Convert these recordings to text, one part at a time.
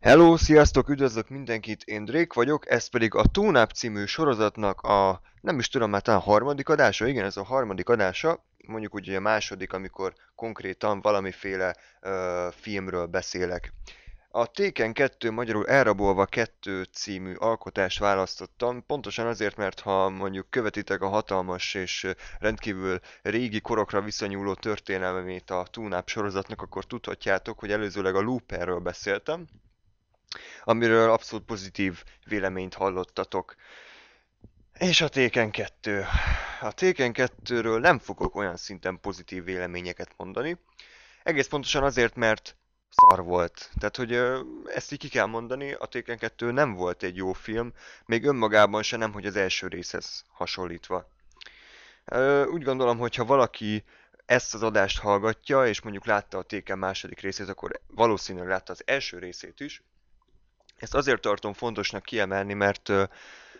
Hello, sziasztok, üdvözlök mindenkit, én Drake vagyok, ez pedig a Tónáp című sorozatnak a, nem is tudom, már talán a harmadik adása, igen, ez a harmadik adása, mondjuk úgy a második, amikor konkrétan valamiféle ö, filmről beszélek. A Téken 2, magyarul Elrabolva 2 című alkotást választottam, pontosan azért, mert ha mondjuk követitek a hatalmas és rendkívül régi korokra viszonyuló történelmét a Túnáp sorozatnak, akkor tudhatjátok, hogy előzőleg a Looperről beszéltem, amiről abszolút pozitív véleményt hallottatok. És a Téken 2. A Téken 2-ről nem fogok olyan szinten pozitív véleményeket mondani. Egész pontosan azért, mert szar volt. Tehát, hogy ezt így ki kell mondani, a Téken 2 nem volt egy jó film, még önmagában se nem, hogy az első részhez hasonlítva. Úgy gondolom, hogy ha valaki ezt az adást hallgatja, és mondjuk látta a Téken második részét, akkor valószínűleg látta az első részét is, ezt azért tartom fontosnak kiemelni, mert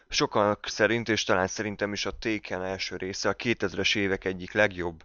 sokan szerint, és talán szerintem is a Taken első része a 2000-es évek egyik legjobb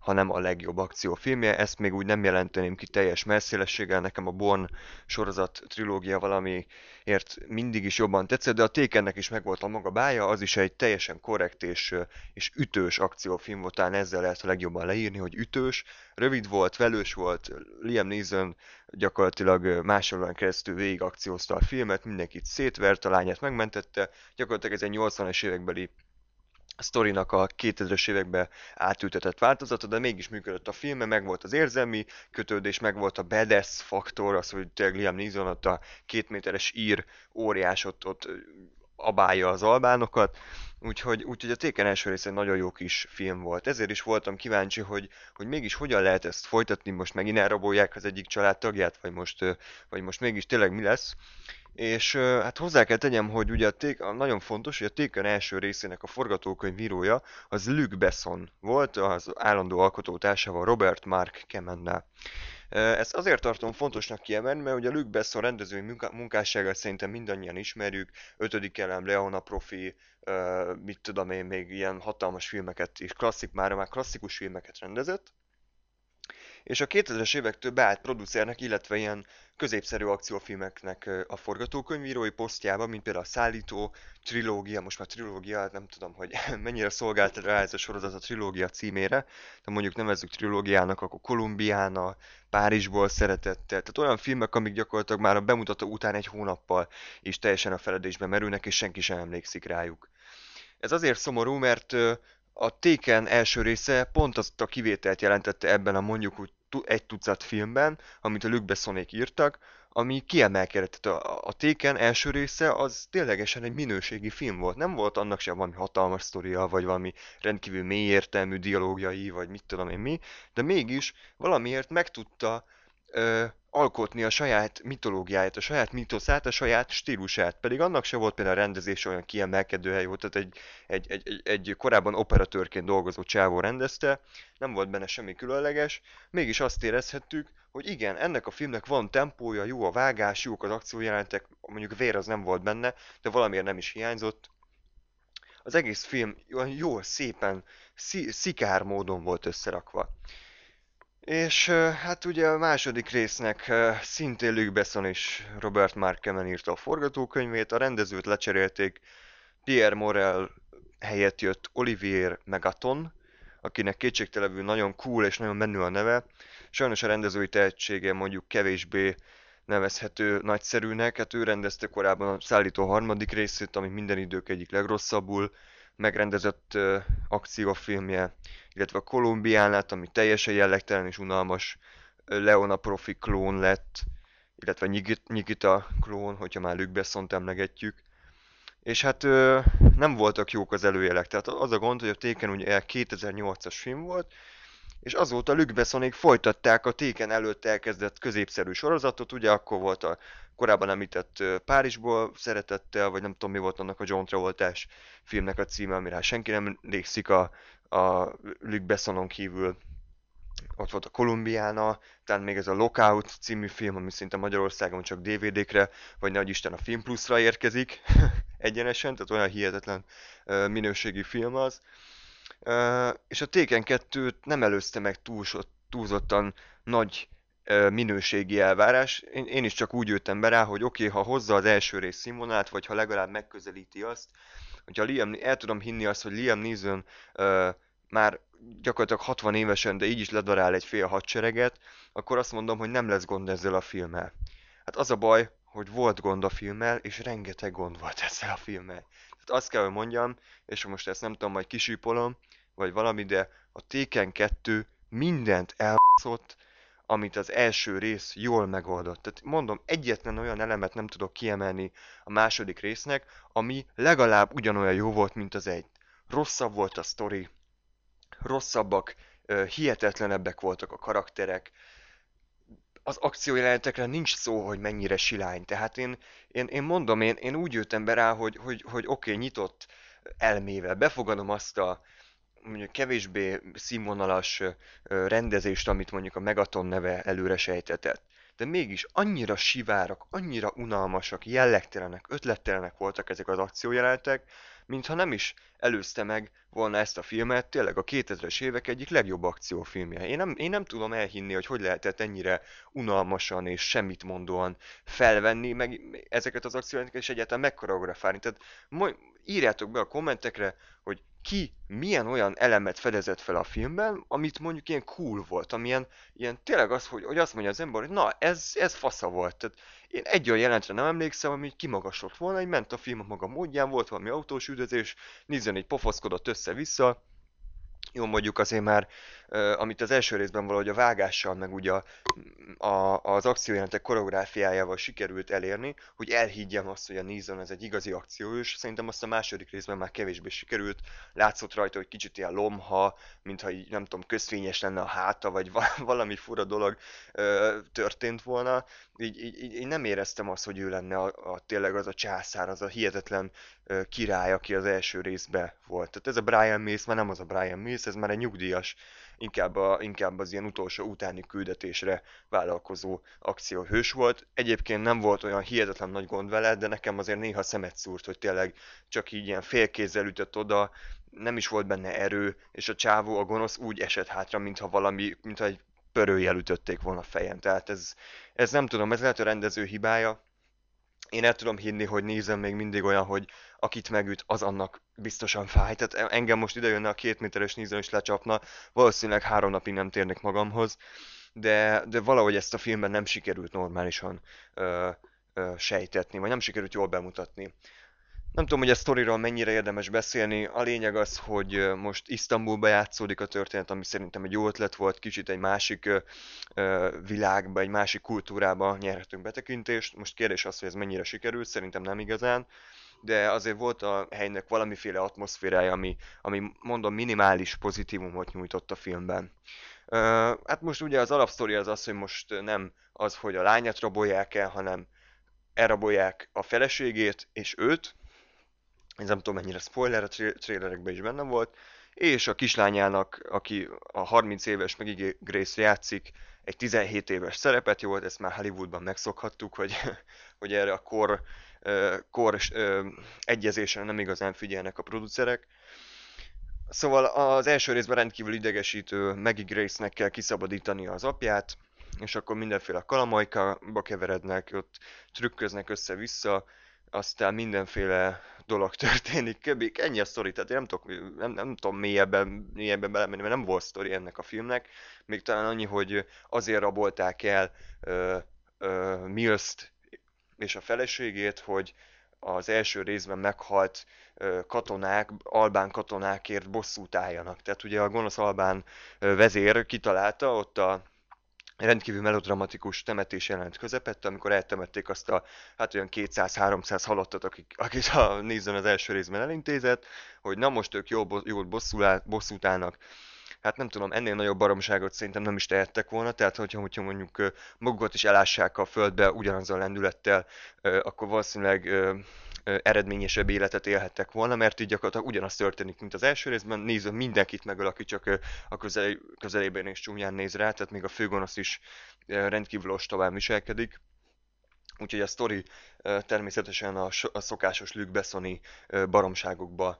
hanem a legjobb akciófilmje. Ezt még úgy nem jelenteném ki teljes messzélességgel, nekem a Born sorozat trilógia valamiért mindig is jobban tetszett, de a Tékennek is megvolt a maga bája, az is egy teljesen korrekt és, és ütős akciófilm volt, talán ezzel lehet a legjobban leírni, hogy ütős, rövid volt, velős volt, Liam Neeson gyakorlatilag másolóan keresztül végig akciózta a filmet, mindenkit szétvert, a lányát megmentette, gyakorlatilag ez egy 80-es évekbeli sztorinak a 2000-es évekbe átültetett változata, de mégis működött a film, meg volt az érzelmi kötődés, meg volt a badass faktor, az, hogy tényleg Liam Neeson ott a két méteres ír óriás ott, ott abálja az albánokat, úgyhogy, úgyhogy a Téken első része egy nagyon jó kis film volt. Ezért is voltam kíváncsi, hogy, hogy mégis hogyan lehet ezt folytatni, most megint elrabolják az egyik családtagját, vagy most, vagy most mégis tényleg mi lesz. És hát hozzá kell tegyem, hogy ugye a ték, nagyon fontos, hogy a Téken első részének a forgatókönyvírója az Luc Besson volt, az állandó alkotótársával Robert Mark Kemennel. Ezt azért tartom fontosnak kiemelni, mert ugye Luc Besson rendezői munkásságát szerintem mindannyian ismerjük, ötödik elem, Leona Profi, mit tudom én, még ilyen hatalmas filmeket és klasszik, már már klasszikus filmeket rendezett és a 2000-es évektől beállt producernek, illetve ilyen középszerű akciófilmeknek a forgatókönyvírói posztjába, mint például a Szállító, Trilógia, most már Trilógia, nem tudom, hogy mennyire szolgált rá ez a sorozat a Trilógia címére, de mondjuk nevezzük Trilógiának, akkor Kolumbiána, Párizsból szeretettel, tehát olyan filmek, amik gyakorlatilag már a bemutató után egy hónappal is teljesen a feledésbe merülnek, és senki sem emlékszik rájuk. Ez azért szomorú, mert a Téken első része pont azt a kivételt jelentette ebben a mondjuk úgy egy tucat filmben, amit a Luc Bessonék írtak, ami kiemelkedett. A, a Téken első része az ténylegesen egy minőségi film volt. Nem volt annak sem valami hatalmas sztoria, vagy valami rendkívül mélyértelmű dialógiai, vagy mit tudom én mi, de mégis valamiért meg tudta alkotni a saját mitológiáját, a saját mitoszát, a saját stílusát. Pedig annak se volt például a rendezés olyan kiemelkedő hely volt, tehát egy, egy, egy, egy, egy korábban operatőrként dolgozó csávó rendezte, nem volt benne semmi különleges, mégis azt érezhettük, hogy igen, ennek a filmnek van tempója, jó a vágás, jók az akciójelentek, mondjuk vér az nem volt benne, de valamiért nem is hiányzott. Az egész film olyan jó, szépen, szikár módon volt összerakva. És hát ugye a második résznek szintén Luke Besson és Robert Markemen írta a forgatókönyvét, a rendezőt lecserélték, Pierre Morel helyett jött Olivier Megaton, akinek kétségtelenül nagyon cool és nagyon menő a neve. Sajnos a rendezői tehetsége mondjuk kevésbé nevezhető nagyszerűnek, hát ő rendezte korábban a Szállító harmadik részét, ami minden idők egyik legrosszabbul megrendezett uh, akciófilmje, illetve a Kolumbiánát, ami teljesen jellegtelen és unalmas. Leona Profi klón lett, illetve Nikita klón, hogyha már Luke Besson-t emlegetjük. És hát ö, nem voltak jók az előjelek, tehát az a gond, hogy a Taken ugye 2008-as film volt, és azóta Luke Bessonék folytatták a Téken előtt elkezdett középszerű sorozatot, ugye akkor volt a korábban említett Párizsból szeretettel, vagy nem tudom mi volt annak a John Travoltás filmnek a címe, amire senki nem emlékszik a, a Luke Bessonon kívül. Ott volt a Kolumbiána, tehát még ez a Lockout című film, ami szinte Magyarországon csak DVD-kre, vagy nagy Isten a Film Plus-ra érkezik egyenesen, tehát olyan hihetetlen minőségi film az és a Taken 2 nem előzte meg túlzott, túlzottan nagy minőségi elvárás. Én, én is csak úgy jöttem be rá, hogy oké, okay, ha hozza az első rész színvonalát, vagy ha legalább megközelíti azt, hogyha Liam, el tudom hinni azt, hogy Liam Neeson uh, már gyakorlatilag 60 évesen, de így is ledarál egy fél hadsereget, akkor azt mondom, hogy nem lesz gond ezzel a filmmel. Hát az a baj, hogy volt gond a filmmel, és rengeteg gond volt ezzel a filmmel. Tehát azt kell, hogy mondjam, és most ezt nem tudom, majd kisípolom, vagy valami, de a Taken 2 mindent elbaszott, amit az első rész jól megoldott. Tehát mondom, egyetlen olyan elemet nem tudok kiemelni a második résznek, ami legalább ugyanolyan jó volt, mint az egy. Rosszabb volt a sztori, rosszabbak, hihetetlenebbek voltak a karakterek, az akciójelenetekre nincs szó, hogy mennyire silány. Tehát én, én, én mondom, én, én úgy jöttem be rá, hogy, hogy, hogy oké, okay, nyitott elmével befogadom azt a mondjuk kevésbé színvonalas rendezést, amit mondjuk a Megaton neve előre sejtetett. De mégis annyira sivárak, annyira unalmasak, jellegtelenek, ötlettelenek voltak ezek az akciójelenetek, mintha nem is előzte meg volna ezt a filmet, tényleg a 2000-es évek egyik legjobb akciófilmje. Én nem, én nem tudom elhinni, hogy hogy lehetett ennyire unalmasan és semmit mondóan felvenni, meg ezeket az akciójelenek és egyáltalán megkoreografálni. Tehát írjátok be a kommentekre, hogy ki milyen olyan elemet fedezett fel a filmben, amit mondjuk ilyen cool volt, amilyen ilyen tényleg az, hogy, hogy azt mondja az ember, hogy na, ez, ez fasza volt. Tehát én egy olyan jelentre nem emlékszem, ami kimagaslott volna, hogy ment a film a maga módján, volt valami autós üldözés, nézzen egy pofaszkodott össze-vissza, jó, mondjuk azért már, amit az első részben valahogy a vágással, meg ugye a, a, az akciójelentek koreográfiájával sikerült elérni, hogy elhiggyem azt, hogy a Neeson ez egy igazi akcióős, szerintem azt a második részben már kevésbé sikerült, látszott rajta, hogy kicsit ilyen lomha, mintha így nem tudom, közfényes lenne a háta, vagy valami fura dolog ö, történt volna, így, így, így nem éreztem azt, hogy ő lenne a, a, tényleg az a császár, az a hihetetlen ö, király, aki az első részben volt. Tehát ez a Brian Mace már nem az a Brian Mace, ez már egy nyugdíjas, inkább, a, inkább az ilyen utolsó utáni küldetésre vállalkozó akcióhős volt. Egyébként nem volt olyan hihetetlen nagy gond vele, de nekem azért néha szemet szúrt, hogy tényleg csak így ilyen félkézzel ütött oda, nem is volt benne erő, és a csávó, a gonosz úgy esett hátra, mintha valami, mintha egy pörőjel ütötték volna a fejem. Tehát ez, ez nem tudom, ez lehet a rendező hibája. Én el tudom hinni, hogy nézem még mindig olyan, hogy akit megüt, az annak biztosan fáj. Tehát engem most ide a két méteres néző és lecsapna, valószínűleg három napig nem térnek magamhoz, de, de valahogy ezt a filmben nem sikerült normálisan ö, ö, sejtetni, vagy nem sikerült jól bemutatni. Nem tudom, hogy a sztoriról mennyire érdemes beszélni. A lényeg az, hogy most Isztambulba játszódik a történet, ami szerintem egy jó ötlet volt, kicsit egy másik világba, egy másik kultúrába nyerhetünk betekintést. Most kérdés az, hogy ez mennyire sikerült, szerintem nem igazán de azért volt a helynek valamiféle atmoszférája, ami, ami mondom minimális pozitívumot nyújtott a filmben. Hát most ugye az alapsztori az az, hogy most nem az, hogy a lányát rabolják el, hanem elrabolják a feleségét és őt, ez nem tudom mennyire spoiler, a trailerekben is benne volt, és a kislányának, aki a 30 éves Maggie Grace játszik, egy 17 éves szerepet, jó, ezt már Hollywoodban megszokhattuk, hogy, hogy erre a kor, kor egyezésre nem igazán figyelnek a producerek. Szóval az első részben rendkívül idegesítő Maggie Grace-nek kell kiszabadítani az apját, és akkor mindenféle kalamajkába keverednek, ott trükköznek össze-vissza, aztán mindenféle dolog történik, kb. ennyi a sztori, tehát én nem, tudok, nem, nem tudom mélyebben, mélyebben belemenni, mert nem volt sztori ennek a filmnek, még talán annyi, hogy azért rabolták el Mills-t és a feleségét, hogy az első részben meghalt katonák, albán katonákért bosszút álljanak. Tehát ugye a gonosz albán vezér kitalálta ott a rendkívül melodramatikus temetés jelent közepette, amikor eltemették azt a hát olyan 200-300 halottat, akik, akit a nézzen az első részben elintézett, hogy na most ők jól, jól bosszút állnak. Hát nem tudom, ennél nagyobb baromságot szerintem nem is tehettek volna, tehát hogyha, hogyha mondjuk magukat is elássák a földbe ugyanazzal a lendülettel, akkor valószínűleg eredményesebb életet élhettek volna, mert így gyakorlatilag ugyanaz történik, mint az első részben, nézve mindenkit megöl, aki csak a közel, közelében és csúnyán néz rá, tehát még a főgonosz is rendkívül ostobán viselkedik. Úgyhogy a sztori természetesen a, a szokásos Luke Bessoni baromságokba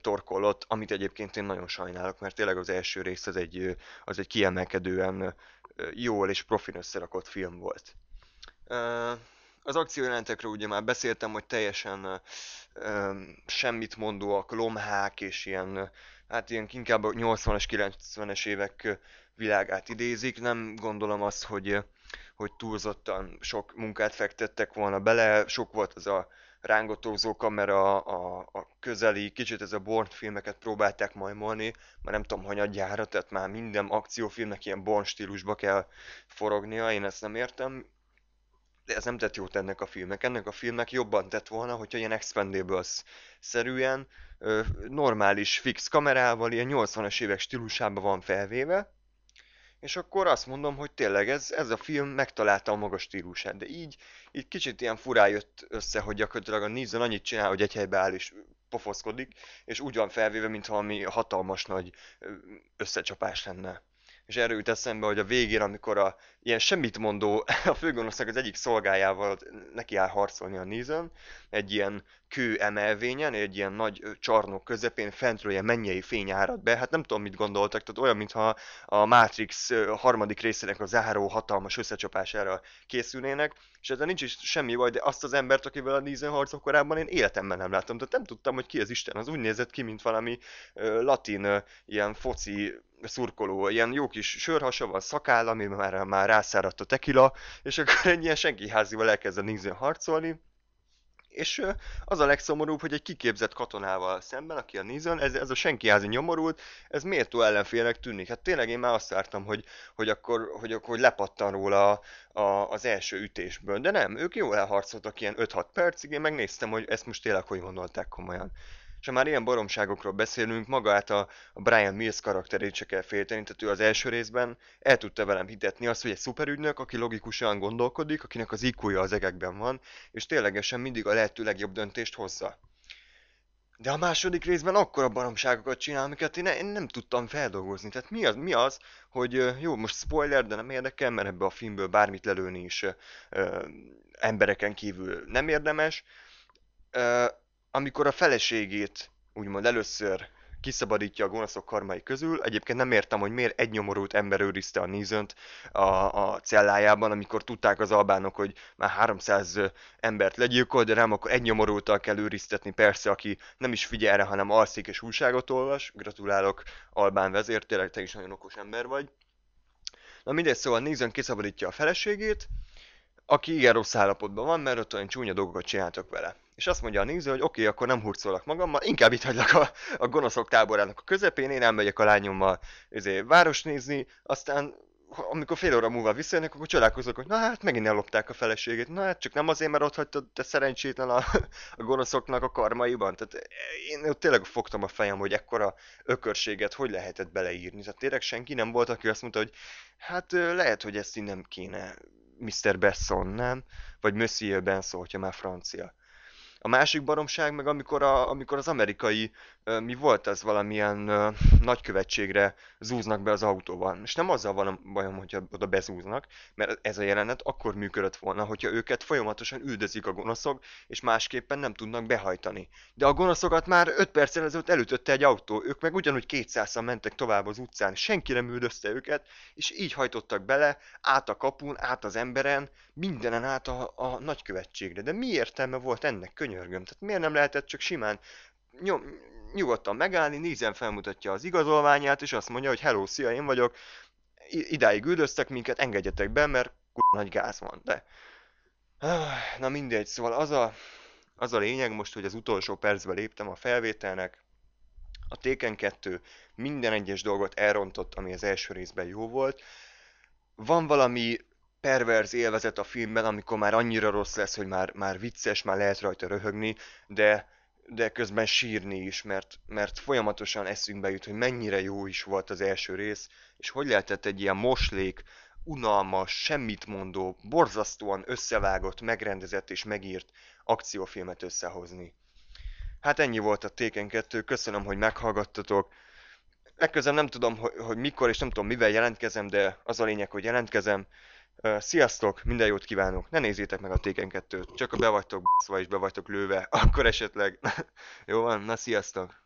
torkolott, amit egyébként én nagyon sajnálok, mert tényleg az első rész az egy, az egy kiemelkedően jól és profin összerakott film volt. Az akciójelentekről ugye már beszéltem, hogy teljesen semmit mondóak, lomhák és ilyen, hát ilyen inkább a 80-as, 90-es évek világát idézik. Nem gondolom azt, hogy, hogy túlzottan sok munkát fektettek volna bele, sok volt az a rángatózó kamera, a, a közeli, kicsit ez a Born filmeket próbálták majmolni, már nem tudom, hanyadjára, tehát már minden akciófilmnek ilyen Born stílusba kell forognia, én ezt nem értem, de ez nem tett jót ennek a filmnek. Ennek a filmnek jobban tett volna, hogyha ilyen Expendables-szerűen normális fix kamerával, ilyen 80-as évek stílusában van felvéve, és akkor azt mondom, hogy tényleg ez, ez a film megtalálta a maga stílusát, de így, így kicsit ilyen furá jött össze, hogy gyakorlatilag a Neeson annyit csinál, hogy egy helybe áll és pofoszkodik, és úgy van felvéve, mintha valami hatalmas nagy összecsapás lenne és erről jut eszembe, hogy a végén, amikor a ilyen semmit mondó, a főgonosznak az egyik szolgájával neki áll harcolni a Neeson, egy ilyen kő emelvényen, egy ilyen nagy csarnok közepén fentről ilyen mennyei fény árad be, hát nem tudom mit gondoltak, tehát olyan, mintha a Matrix harmadik részének a záró hatalmas összecsapására készülnének, és ezzel nincs is semmi baj, de azt az embert, akivel a Neeson harcol korábban én életemben nem láttam, tehát nem tudtam, hogy ki az Isten, az úgy nézett ki, mint valami uh, latin uh, ilyen foci szurkoló, ilyen jó kis sörhasa van, szakáll, ami már, már rászáradt a tekila, és akkor egy ilyen senki házival elkezd a Neeson harcolni, és az a legszomorúbb, hogy egy kiképzett katonával szemben, aki a Neeson, ez, ez a senki házi nyomorult, ez méltó ellenfélnek tűnik. Hát tényleg én már azt vártam, hogy, hogy akkor, hogy, akkor lepattan róla a, a, az első ütésből. De nem, ők jól elharcoltak ilyen 5-6 percig, én megnéztem, hogy ezt most tényleg hogy gondolták komolyan. És ha már ilyen baromságokról beszélünk, magát a, a Brian Mills karakterét se kell félteni, tehát ő az első részben el tudta velem hitetni azt, hogy egy szuperügynök, aki logikusan gondolkodik, akinek az iq az egekben van, és ténylegesen mindig a lehető legjobb döntést hozza. De a második részben akkora baromságokat csinál, amiket én, én nem tudtam feldolgozni. Tehát mi az, mi az, hogy jó, most spoiler, de nem érdekel, mert ebbe a filmből bármit lelőni is ö, embereken kívül nem érdemes. Ö, amikor a feleségét úgymond először kiszabadítja a gonoszok karmai közül. Egyébként nem értem, hogy miért egy nyomorult ember őrizte a Nizönt a, a cellájában, amikor tudták az albánok, hogy már 300 embert legyilkol, de nem, akkor egy nyomorultal kell őriztetni, persze, aki nem is figyel erre, hanem alszik és újságot olvas. Gratulálok, albán vezér, tényleg te is nagyon okos ember vagy. Na mindegy, szóval Nizön kiszabadítja a feleségét, aki igen rossz állapotban van, mert ott olyan csúnya dolgokat csináltak vele. És azt mondja a néző, hogy oké, okay, akkor nem hurcolok magammal, inkább itt hagylak a, a gonoszok táborának a közepén, én elmegyek a lányommal ezért, város nézni, aztán amikor fél óra múlva visszajönnek, akkor csodálkozok, hogy na hát megint ellopták a feleségét. Na hát csak nem azért, mert ott hagytad te szerencsétlen a, a gonoszoknak a karmaiban. Tehát én ott tényleg fogtam a fejem, hogy ekkora ökörséget hogy lehetett beleírni. Tehát tényleg senki nem volt, aki azt mondta, hogy hát lehet, hogy ezt innen kéne Mr. Besson, nem? Vagy Monsieur Benson, hogyha már francia. A másik baromság meg amikor, a, amikor az amerikai, mi volt ez valamilyen nagykövetségre zúznak be az autóval. És nem azzal van bajom, hogyha oda bezúznak, mert ez a jelenet akkor működött volna, hogyha őket folyamatosan üldözik a gonoszok, és másképpen nem tudnak behajtani. De a gonoszokat már 5 perc ezelőtt elütötte egy autó, ők meg ugyanúgy 200-an mentek tovább az utcán, senki nem üldözte őket, és így hajtottak bele, át a kapun, át az emberen, mindenen át a, a nagykövetségre. De mi értelme volt ennek, könyörgöm? Tehát miért nem lehetett csak simán nyom, nyugodtan megállni, nézen felmutatja az igazolványát, és azt mondja, hogy hello, szia, én vagyok, idáig üldöztek minket, engedjetek be, mert nagy gáz van, de... Na mindegy, szóval az a, az a lényeg most, hogy az utolsó percben léptem a felvételnek, a Téken 2 minden egyes dolgot elrontott, ami az első részben jó volt. Van valami perverz élvezet a filmben, amikor már annyira rossz lesz, hogy már, már vicces, már lehet rajta röhögni, de, de közben sírni is, mert, mert folyamatosan eszünkbe jut, hogy mennyire jó is volt az első rész, és hogy lehetett egy ilyen moslék, unalmas, semmit mondó, borzasztóan összevágott, megrendezett és megírt akciófilmet összehozni. Hát ennyi volt a Taken 2, köszönöm, hogy meghallgattatok. Legközelebb nem tudom, hogy, hogy mikor és nem tudom mivel jelentkezem, de az a lényeg, hogy jelentkezem. Sziasztok, minden jót kívánok! Ne nézzétek meg a Taken 2-t, csak a be vagytok b***szva és be vagytok lőve, akkor esetleg... Jó van, na sziasztok!